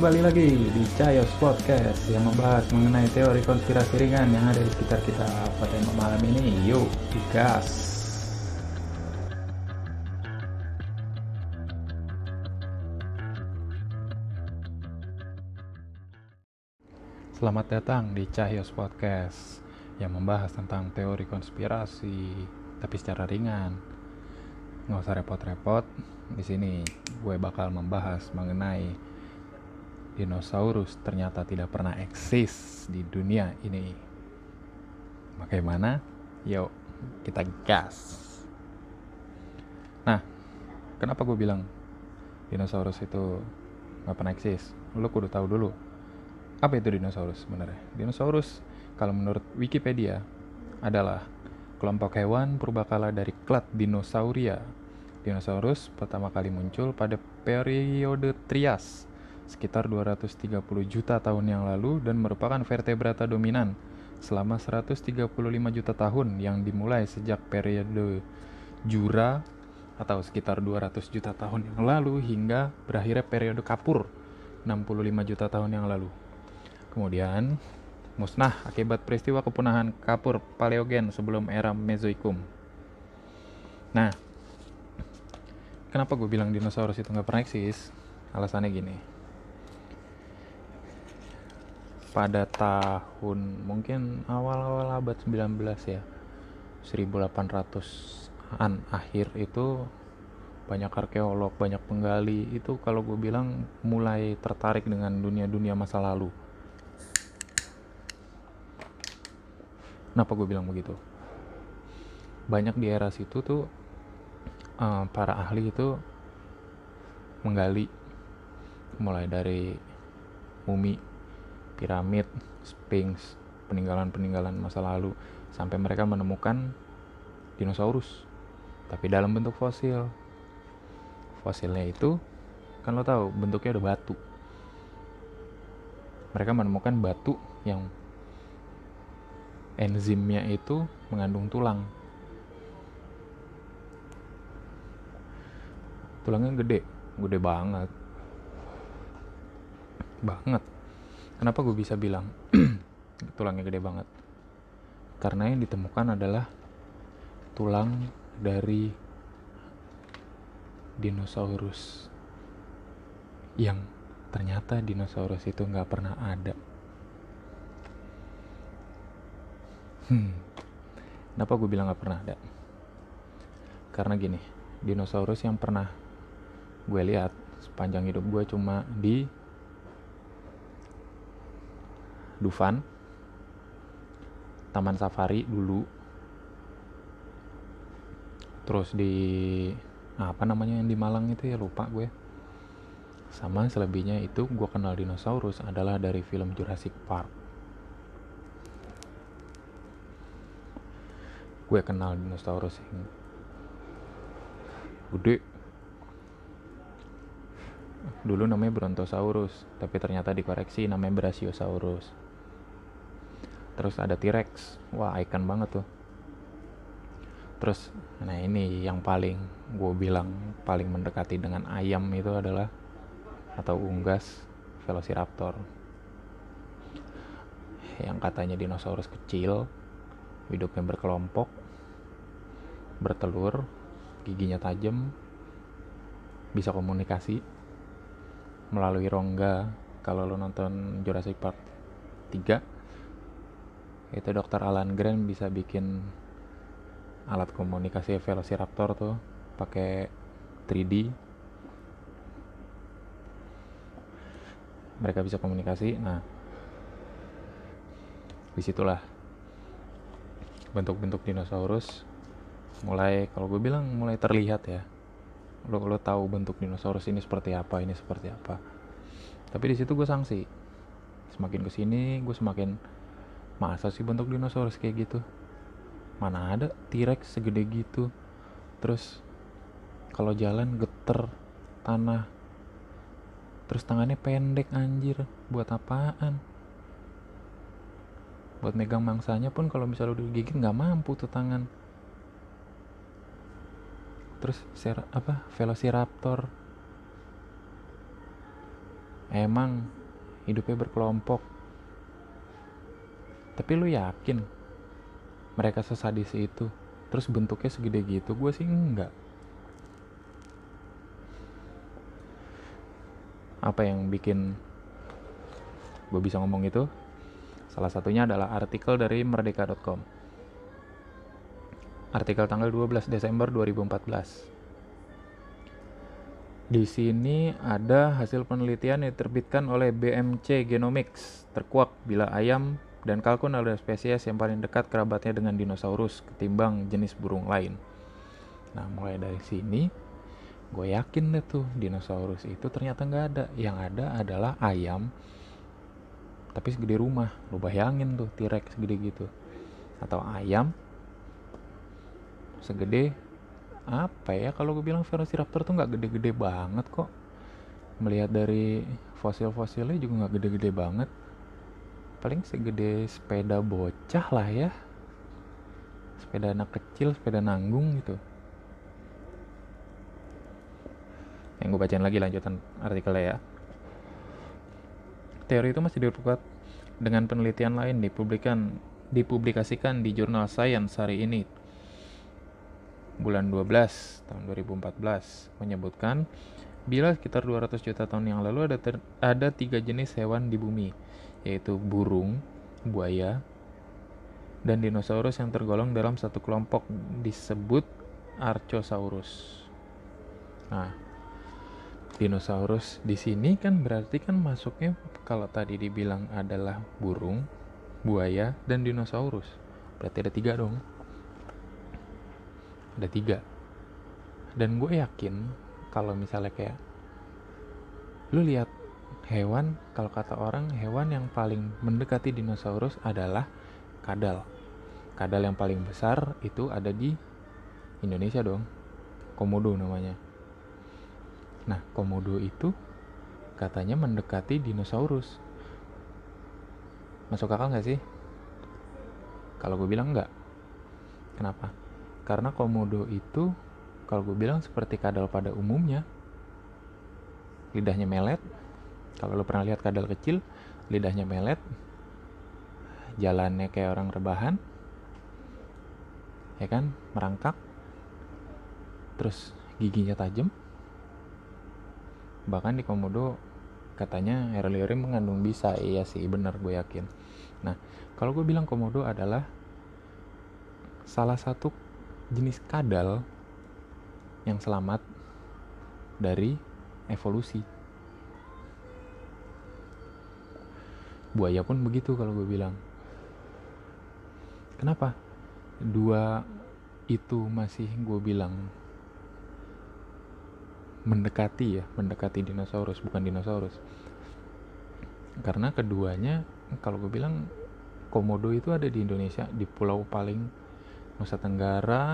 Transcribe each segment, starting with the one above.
Kembali lagi di Cayos Podcast yang membahas mengenai teori konspirasi ringan yang ada di sekitar kita pada malam ini. Yuk, gas! Selamat datang di Cahyos Podcast yang membahas tentang teori konspirasi tapi secara ringan. Nggak usah repot-repot. Di sini gue bakal membahas mengenai dinosaurus ternyata tidak pernah eksis di dunia ini. Bagaimana? Yuk, kita gas. Nah, kenapa gue bilang dinosaurus itu nggak pernah eksis? Lo kudu tahu dulu. Apa itu dinosaurus sebenarnya? Dinosaurus kalau menurut Wikipedia adalah kelompok hewan purbakala dari klat Dinosauria. Dinosaurus pertama kali muncul pada periode Trias sekitar 230 juta tahun yang lalu dan merupakan vertebrata dominan selama 135 juta tahun yang dimulai sejak periode Jura atau sekitar 200 juta tahun yang lalu hingga berakhirnya periode Kapur 65 juta tahun yang lalu. Kemudian musnah akibat peristiwa kepunahan kapur paleogen sebelum era Mesozoikum. Nah, kenapa gue bilang dinosaurus itu nggak pernah eksis? Alasannya gini. Pada tahun mungkin awal-awal abad 19 ya, 1800-an akhir itu banyak arkeolog, banyak penggali itu kalau gue bilang mulai tertarik dengan dunia-dunia masa lalu Kenapa gue bilang begitu? Banyak di era situ tuh uh, para ahli itu menggali mulai dari mumi, piramid, sphinx, peninggalan-peninggalan masa lalu sampai mereka menemukan dinosaurus tapi dalam bentuk fosil. Fosilnya itu kan lo tahu bentuknya ada batu. Mereka menemukan batu yang enzimnya itu mengandung tulang. Tulangnya gede, gede banget. Banget. Kenapa gue bisa bilang tulangnya gede banget? Karena yang ditemukan adalah tulang dari dinosaurus yang ternyata dinosaurus itu nggak pernah ada Hmm. Kenapa gue bilang gak pernah ada? Karena gini, dinosaurus yang pernah gue lihat sepanjang hidup gue cuma di Dufan, Taman Safari dulu, terus di apa namanya yang di Malang itu ya lupa gue. Sama selebihnya itu gue kenal dinosaurus adalah dari film Jurassic Park. gue kenal dinosaurus yang gede dulu namanya Brontosaurus tapi ternyata dikoreksi namanya Brachiosaurus terus ada T-Rex. Wah icon banget tuh. Terus nah ini yang paling gue bilang paling mendekati dengan ayam itu adalah atau unggas Velociraptor. Yang katanya dinosaurus kecil hidupnya berkelompok bertelur giginya tajam bisa komunikasi melalui rongga. Kalau lo nonton Jurassic Park 3 itu dokter Alan Grant bisa bikin alat komunikasi Velociraptor tuh pakai 3D mereka bisa komunikasi. Nah di situlah bentuk-bentuk dinosaurus mulai kalau gue bilang mulai terlihat ya. Lo lo tahu bentuk dinosaurus ini seperti apa ini seperti apa. Tapi di situ gue sanksi semakin ke sini gue semakin masa sih bentuk dinosaurus kayak gitu? Mana ada T-Rex segede gitu. Terus kalau jalan geter tanah. Terus tangannya pendek anjir. Buat apaan? Buat megang mangsanya pun kalau misalnya udah digigit nggak mampu tuh tangan. Terus apa velociraptor. Emang hidupnya berkelompok tapi lu yakin mereka sesadis itu? Terus bentuknya segede gitu? Gue sih enggak. Apa yang bikin gue bisa ngomong itu? Salah satunya adalah artikel dari merdeka.com artikel tanggal 12 Desember 2014 di sini ada hasil penelitian yang diterbitkan oleh BMC Genomics terkuak bila ayam dan kalkun adalah spesies yang paling dekat kerabatnya dengan dinosaurus ketimbang jenis burung lain. Nah, mulai dari sini gue yakin deh tuh dinosaurus itu ternyata nggak ada. Yang ada adalah ayam tapi segede rumah. Lu bayangin tuh T-Rex segede gitu. Atau ayam segede apa ya kalau gue bilang Velociraptor tuh nggak gede-gede banget kok melihat dari fosil-fosilnya juga nggak gede-gede banget paling segede sepeda bocah lah ya. Sepeda anak kecil sepeda nanggung gitu. Yang gue bacain lagi lanjutan artikelnya ya. Teori itu masih diperkuat dengan penelitian lain dipublikan dipublikasikan di jurnal Science hari ini. Bulan 12 tahun 2014 menyebutkan bila sekitar 200 juta tahun yang lalu ada ter, ada tiga jenis hewan di bumi yaitu burung, buaya, dan dinosaurus yang tergolong dalam satu kelompok disebut Archosaurus. Nah, dinosaurus di sini kan berarti kan masuknya kalau tadi dibilang adalah burung, buaya, dan dinosaurus. Berarti ada tiga dong ada tiga dan gue yakin kalau misalnya kayak lu lihat hewan kalau kata orang hewan yang paling mendekati dinosaurus adalah kadal. Kadal yang paling besar itu ada di Indonesia dong. Komodo namanya. Nah komodo itu katanya mendekati dinosaurus. Masuk akal nggak sih? Kalau gue bilang enggak kenapa? Karena komodo itu kalau gue bilang seperti kadal pada umumnya lidahnya melet kalau lo pernah lihat kadal kecil lidahnya melet jalannya kayak orang rebahan ya kan merangkak terus giginya tajam. Bahkan di komodo katanya earlier mengandung bisa. Iya sih benar gue yakin. Nah kalau gue bilang komodo adalah salah satu jenis kadal yang selamat dari evolusi. Buaya pun begitu kalau gue bilang. Kenapa? Dua itu masih gue bilang mendekati ya, mendekati dinosaurus bukan dinosaurus. Karena keduanya kalau gue bilang komodo itu ada di Indonesia di pulau paling Nusa Tenggara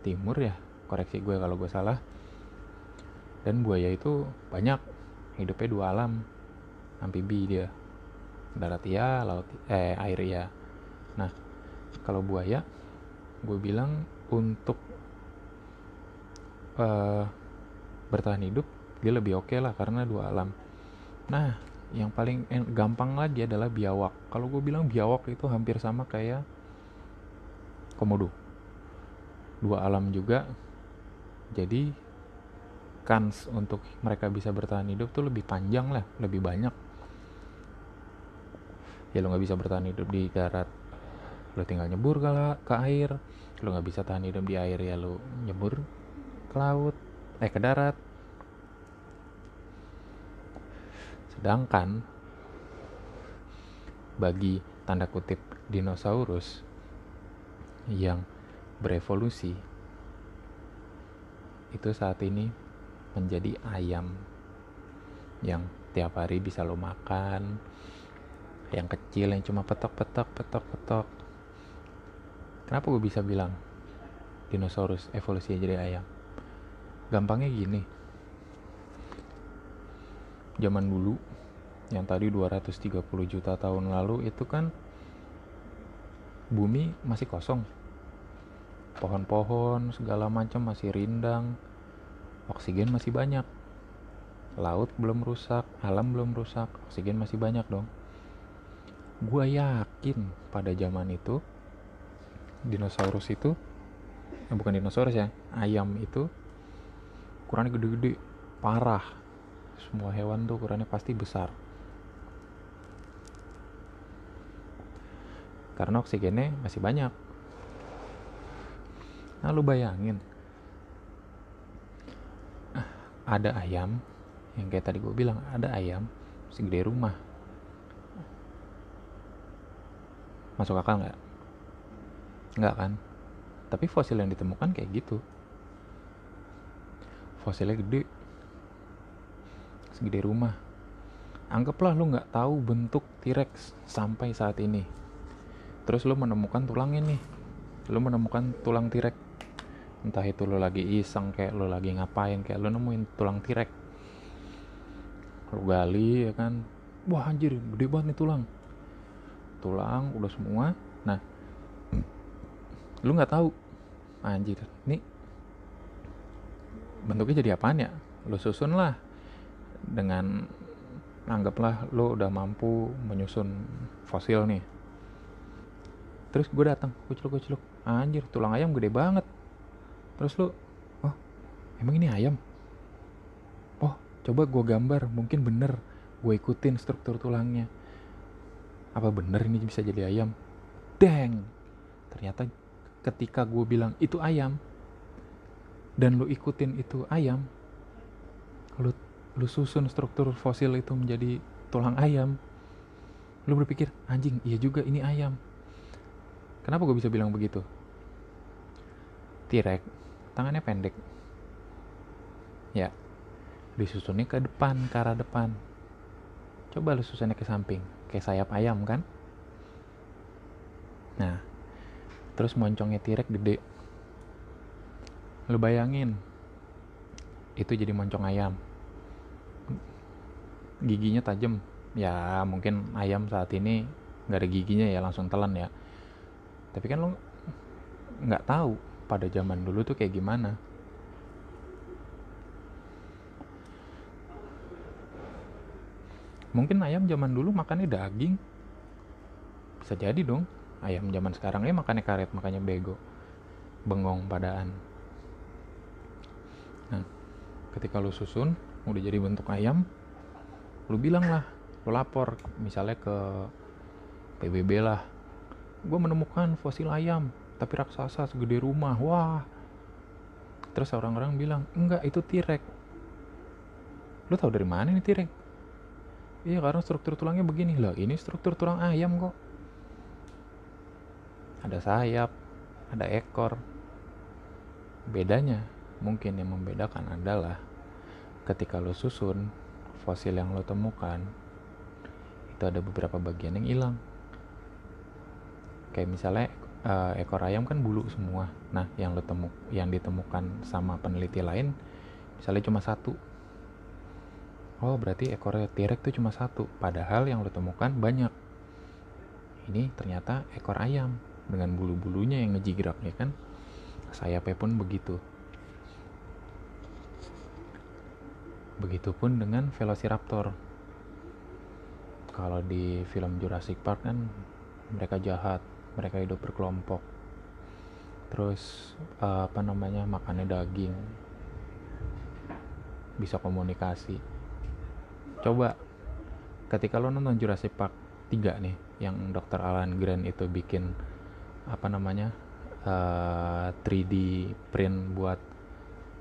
Timur ya koreksi gue kalau gue salah dan buaya itu banyak hidupnya dua alam amfibi dia darat ya laut eh air ya nah kalau buaya gue bilang untuk uh, bertahan hidup dia lebih oke okay lah karena dua alam. Nah yang paling gampang lagi adalah biawak. Kalau gue bilang biawak itu hampir sama kayak komodo. Dua alam juga. Jadi kans untuk mereka bisa bertahan hidup tuh lebih panjang lah lebih banyak ya lo nggak bisa bertahan hidup di darat. Lo tinggal nyebur ke, ke air. Lo nggak bisa tahan hidup di air ya lo nyebur ke laut eh ke darat. Sedangkan bagi tanda kutip dinosaurus yang berevolusi itu saat ini menjadi ayam yang tiap hari bisa lo makan yang kecil yang cuma petok petok petok petok. Kenapa gue bisa bilang dinosaurus evolusi jadi ayam? Gampangnya gini. Zaman dulu yang tadi 230 juta tahun lalu itu kan bumi masih kosong. Pohon-pohon segala macam masih rindang. Oksigen masih banyak. Laut belum rusak alam belum rusak oksigen masih banyak dong gue yakin pada zaman itu dinosaurus itu eh, bukan dinosaurus ya ayam itu ukurannya gede-gede parah. Semua hewan tuh ukurannya pasti besar. Karena oksigennya masih banyak. Nah lu bayangin. Ada ayam yang kayak tadi gue bilang ada ayam segede rumah masuk akal nggak? Nggak kan? Tapi fosil yang ditemukan kayak gitu. Fosilnya gede. Segede rumah. Anggaplah lu nggak tahu bentuk T-Rex sampai saat ini. Terus lu menemukan tulangnya nih lu menemukan tulang T-Rex. Entah itu lu lagi iseng kayak lu lagi ngapain kayak lu nemuin tulang T-Rex. Lu gali ya kan? Wah anjir gede banget nih tulang tulang udah semua. Nah lu nggak tahu. Anjir nih bentuknya jadi apaan ya? Lu susun lah dengan anggaplah lu udah mampu menyusun fosil nih. Terus gue datang kucluk kucluk. Anjir tulang ayam gede banget. Terus lu oh emang ini ayam? Oh coba gue gambar mungkin bener. Gue ikutin struktur tulangnya apa bener ini bisa jadi ayam? Deng ternyata ketika gue bilang itu ayam dan lu ikutin itu ayam lu lu susun struktur fosil itu menjadi tulang ayam lu berpikir anjing iya juga ini ayam. Kenapa gue bisa bilang begitu? T-Rex tangannya pendek. Ya disusunnya ke depan ke arah depan. Coba lu susunnya ke samping kayak sayap ayam kan? Nah terus moncongnya T-Rex gede. Lu bayangin itu jadi moncong ayam. Giginya tajam. Ya mungkin ayam saat ini nggak ada giginya ya langsung telan ya. Tapi kan lu nggak tahu pada zaman dulu tuh kayak gimana mungkin ayam zaman dulu makannya daging bisa jadi dong ayam zaman sekarang ya makannya karet makanya bego bengong padaan Nah, ketika lu susun, udah jadi bentuk ayam, lu bilang lah, lu lapor, misalnya ke PBB lah. Gue menemukan fosil ayam, tapi raksasa segede rumah. Wah. Terus orang-orang bilang, enggak itu T-Rex. Lu tahu dari mana ini T-Rex? Iya karena struktur tulangnya begini lah. Ini struktur tulang ayam kok. Ada sayap, ada ekor. Bedanya mungkin yang membedakan adalah ketika lo susun fosil yang lo temukan itu ada beberapa bagian yang hilang kayak misalnya uh, ekor ayam kan bulu semua nah yang lo temu yang ditemukan sama peneliti lain misalnya cuma satu oh berarti ekor T-Rex itu cuma satu padahal yang lo temukan banyak ini ternyata ekor ayam dengan bulu-bulunya yang ngejigrak ya kan sayapnya pun begitu Begitupun dengan Velociraptor. Kalau di film Jurassic Park kan mereka jahat, mereka hidup berkelompok. Terus apa namanya makannya daging, bisa komunikasi. Coba ketika lo nonton Jurassic Park 3 nih, yang Dr. Alan Grant itu bikin apa namanya uh, eh, 3D print buat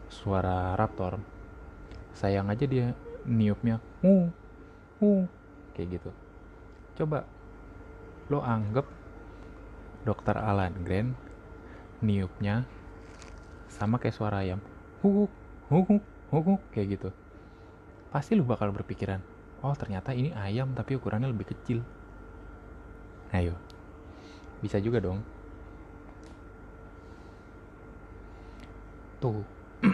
suara raptor sayang aja dia niupnya uh uh kayak gitu coba lo anggap dokter Alan Grant niupnya sama kayak suara ayam huk huk huk kayak gitu pasti lo bakal berpikiran oh ternyata ini ayam tapi ukurannya lebih kecil. Ayo bisa juga dong. Tuh.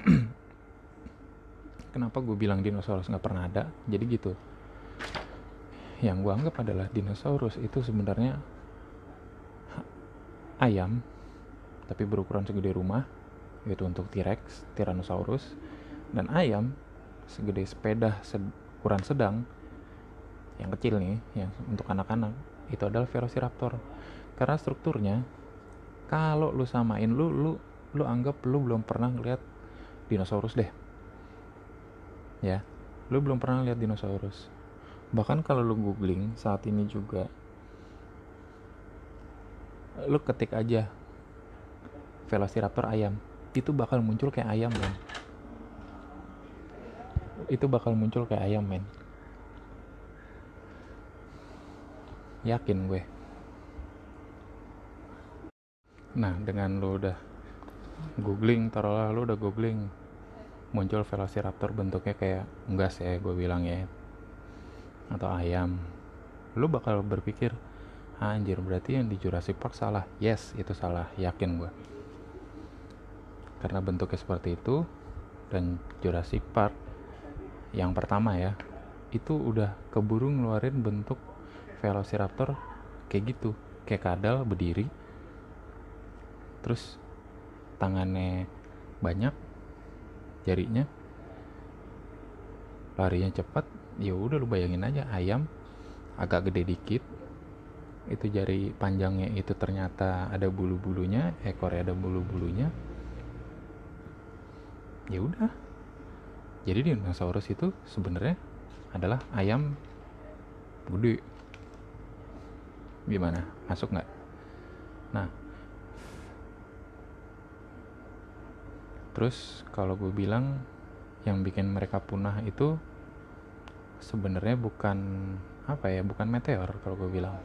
Kenapa gue bilang dinosaurus nggak pernah ada? Jadi gitu. Yang gue anggap adalah dinosaurus itu sebenarnya ayam tapi berukuran segede rumah yaitu untuk T-Rex, Tyrannosaurus dan ayam segede sepeda sed ukuran sedang yang kecil nih yang untuk anak-anak itu adalah Velociraptor. Karena strukturnya kalau lu samain lu lu lu anggap lu belum pernah lihat dinosaurus deh. Ya lu belum pernah lihat dinosaurus. Bahkan kalau lu googling saat ini juga lu ketik aja Velociraptor ayam itu bakal muncul kayak ayam men itu bakal muncul kayak ayam men. Yakin gue. Nah dengan lo udah googling taruhlah lo udah googling muncul velociraptor bentuknya kayak unggas ya gue bilang ya atau ayam. Lo bakal berpikir anjir berarti yang di Jurassic Park salah. Yes itu salah. Yakin gue karena bentuknya seperti itu dan Jurassic Park yang pertama ya itu udah keburu ngeluarin bentuk velociraptor kayak gitu. Kayak kadal berdiri. Terus tangannya banyak jarinya. Larinya cepat ya udah lu bayangin aja ayam agak gede dikit. Itu jari panjangnya itu ternyata ada bulu-bulunya ekornya ada bulu-bulunya. Ya udah jadi dinosaurus itu sebenarnya adalah ayam gede gimana? Masuk nggak? Nah terus kalau gue bilang yang bikin mereka punah itu sebenarnya bukan apa ya bukan meteor kalau gue bilang.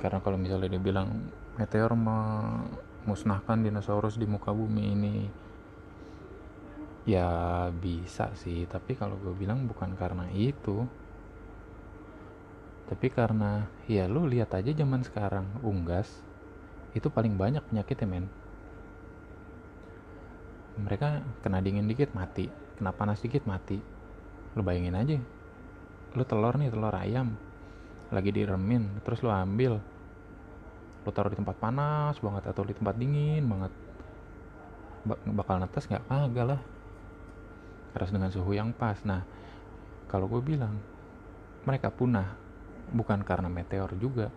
Karena kalau misalnya dia bilang meteor memusnahkan dinosaurus di muka bumi ini ya bisa sih. Tapi kalau gue bilang bukan karena itu. Tapi karena ya lu lihat aja zaman sekarang unggas itu paling banyak penyakitnya men. Mereka kena dingin dikit mati. Kena panas dikit mati. Lu bayangin aja. Lu telur nih telur ayam. Lagi diremin terus lu ambil. Lu taruh di tempat panas banget. Atau di tempat dingin banget. Bakal netes nggak? Kagak lah harus dengan suhu yang pas. Nah kalau gue bilang mereka punah bukan karena meteor juga.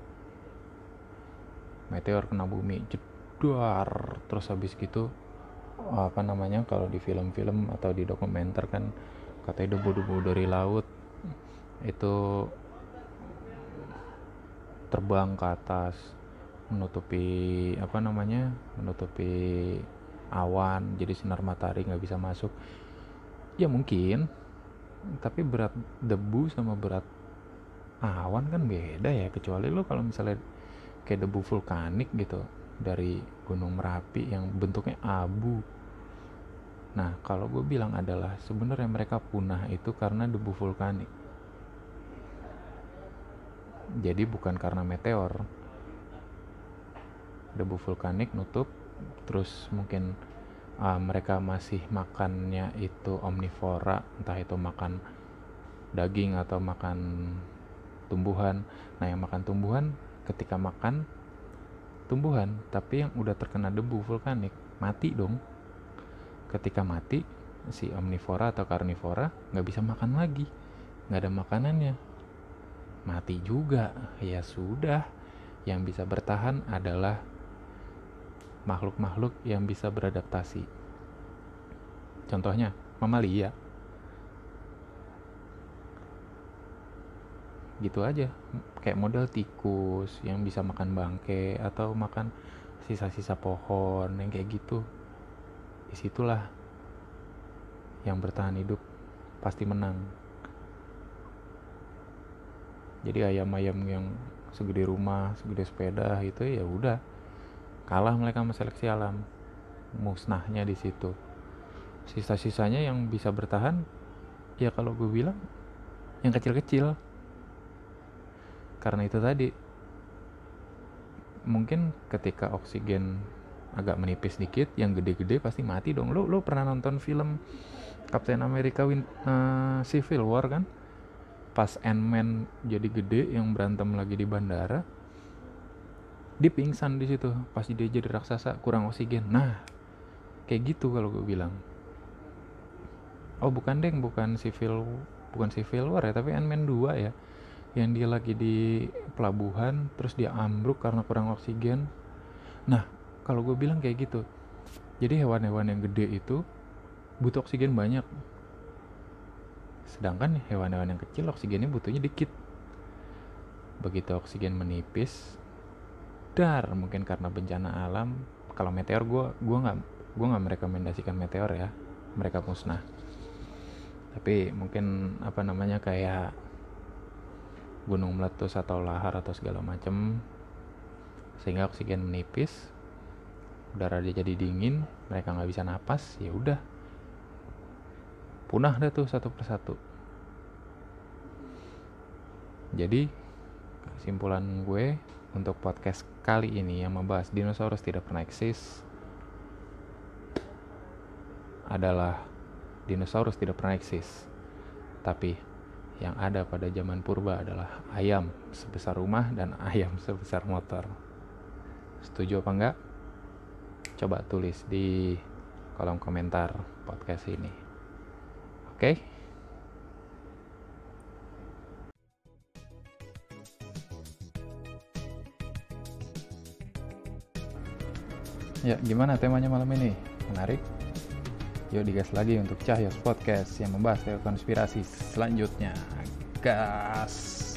Meteor kena bumi jedar terus habis gitu apa namanya kalau di film-film atau di dokumenter kan katanya debu-debu dari laut itu terbang ke atas menutupi apa namanya menutupi awan jadi sinar matahari nggak bisa masuk ya mungkin. Tapi berat debu sama berat awan kan beda ya. Kecuali lo kalau misalnya kayak debu vulkanik gitu dari gunung merapi yang bentuknya abu. Nah kalau gue bilang adalah sebenarnya mereka punah itu karena debu vulkanik. Jadi bukan karena meteor. Debu vulkanik nutup terus mungkin uh, mereka masih makannya itu omnivora entah itu makan daging atau makan tumbuhan. Nah yang makan tumbuhan ketika makan tumbuhan tapi yang udah terkena debu vulkanik mati dong. Ketika mati si omnivora atau karnivora nggak bisa makan lagi. Nggak ada makanannya. Mati juga. Ya sudah. Yang bisa bertahan adalah makhluk-makhluk yang bisa beradaptasi. Contohnya mamalia. Gitu aja. Kayak model tikus yang bisa makan bangke atau makan sisa-sisa pohon yang kayak gitu. Di situlah yang bertahan hidup pasti menang. Jadi ayam-ayam yang segede rumah segede sepeda itu ya udah kalah mereka sama seleksi alam. Musnahnya di situ. Sisa-sisanya yang bisa bertahan ya kalau gue bilang yang kecil-kecil. Karena itu tadi mungkin ketika oksigen agak menipis dikit yang gede-gede pasti mati dong. Lo lo pernah nonton film Captain America Win uh, Civil War kan? Pas Ant-Man jadi gede yang berantem lagi di bandara dia pingsan di situ. Pas dia jadi raksasa kurang oksigen. Nah kayak gitu kalau gue bilang. Oh bukan deng. Bukan civil bukan civil war ya tapi Ant-Man 2 ya. Yang dia lagi di pelabuhan terus dia ambruk karena kurang oksigen. Nah kalau gue bilang kayak gitu. Jadi hewan-hewan yang gede itu butuh oksigen banyak. Sedangkan hewan-hewan yang kecil oksigennya butuhnya dikit. Begitu oksigen menipis dar mungkin karena bencana alam. Kalau meteor gue gue nggak gue nggak merekomendasikan meteor ya. Mereka musnah. Tapi mungkin apa namanya kayak gunung meletus atau lahar atau segala macem sehingga oksigen menipis udara dia jadi dingin mereka nggak bisa napas ya udah. Punah deh tuh satu persatu. Jadi kesimpulan gue untuk podcast kali ini yang membahas dinosaurus tidak pernah eksis adalah dinosaurus tidak pernah eksis. Tapi yang ada pada zaman purba adalah ayam sebesar rumah dan ayam sebesar motor. Setuju apa enggak? Coba tulis di kolom komentar podcast ini. Oke? okay? Ya, gimana temanya malam ini? Menarik? Yuk digas lagi untuk Cahyos Podcast yang membahas teori konspirasi selanjutnya. Gas!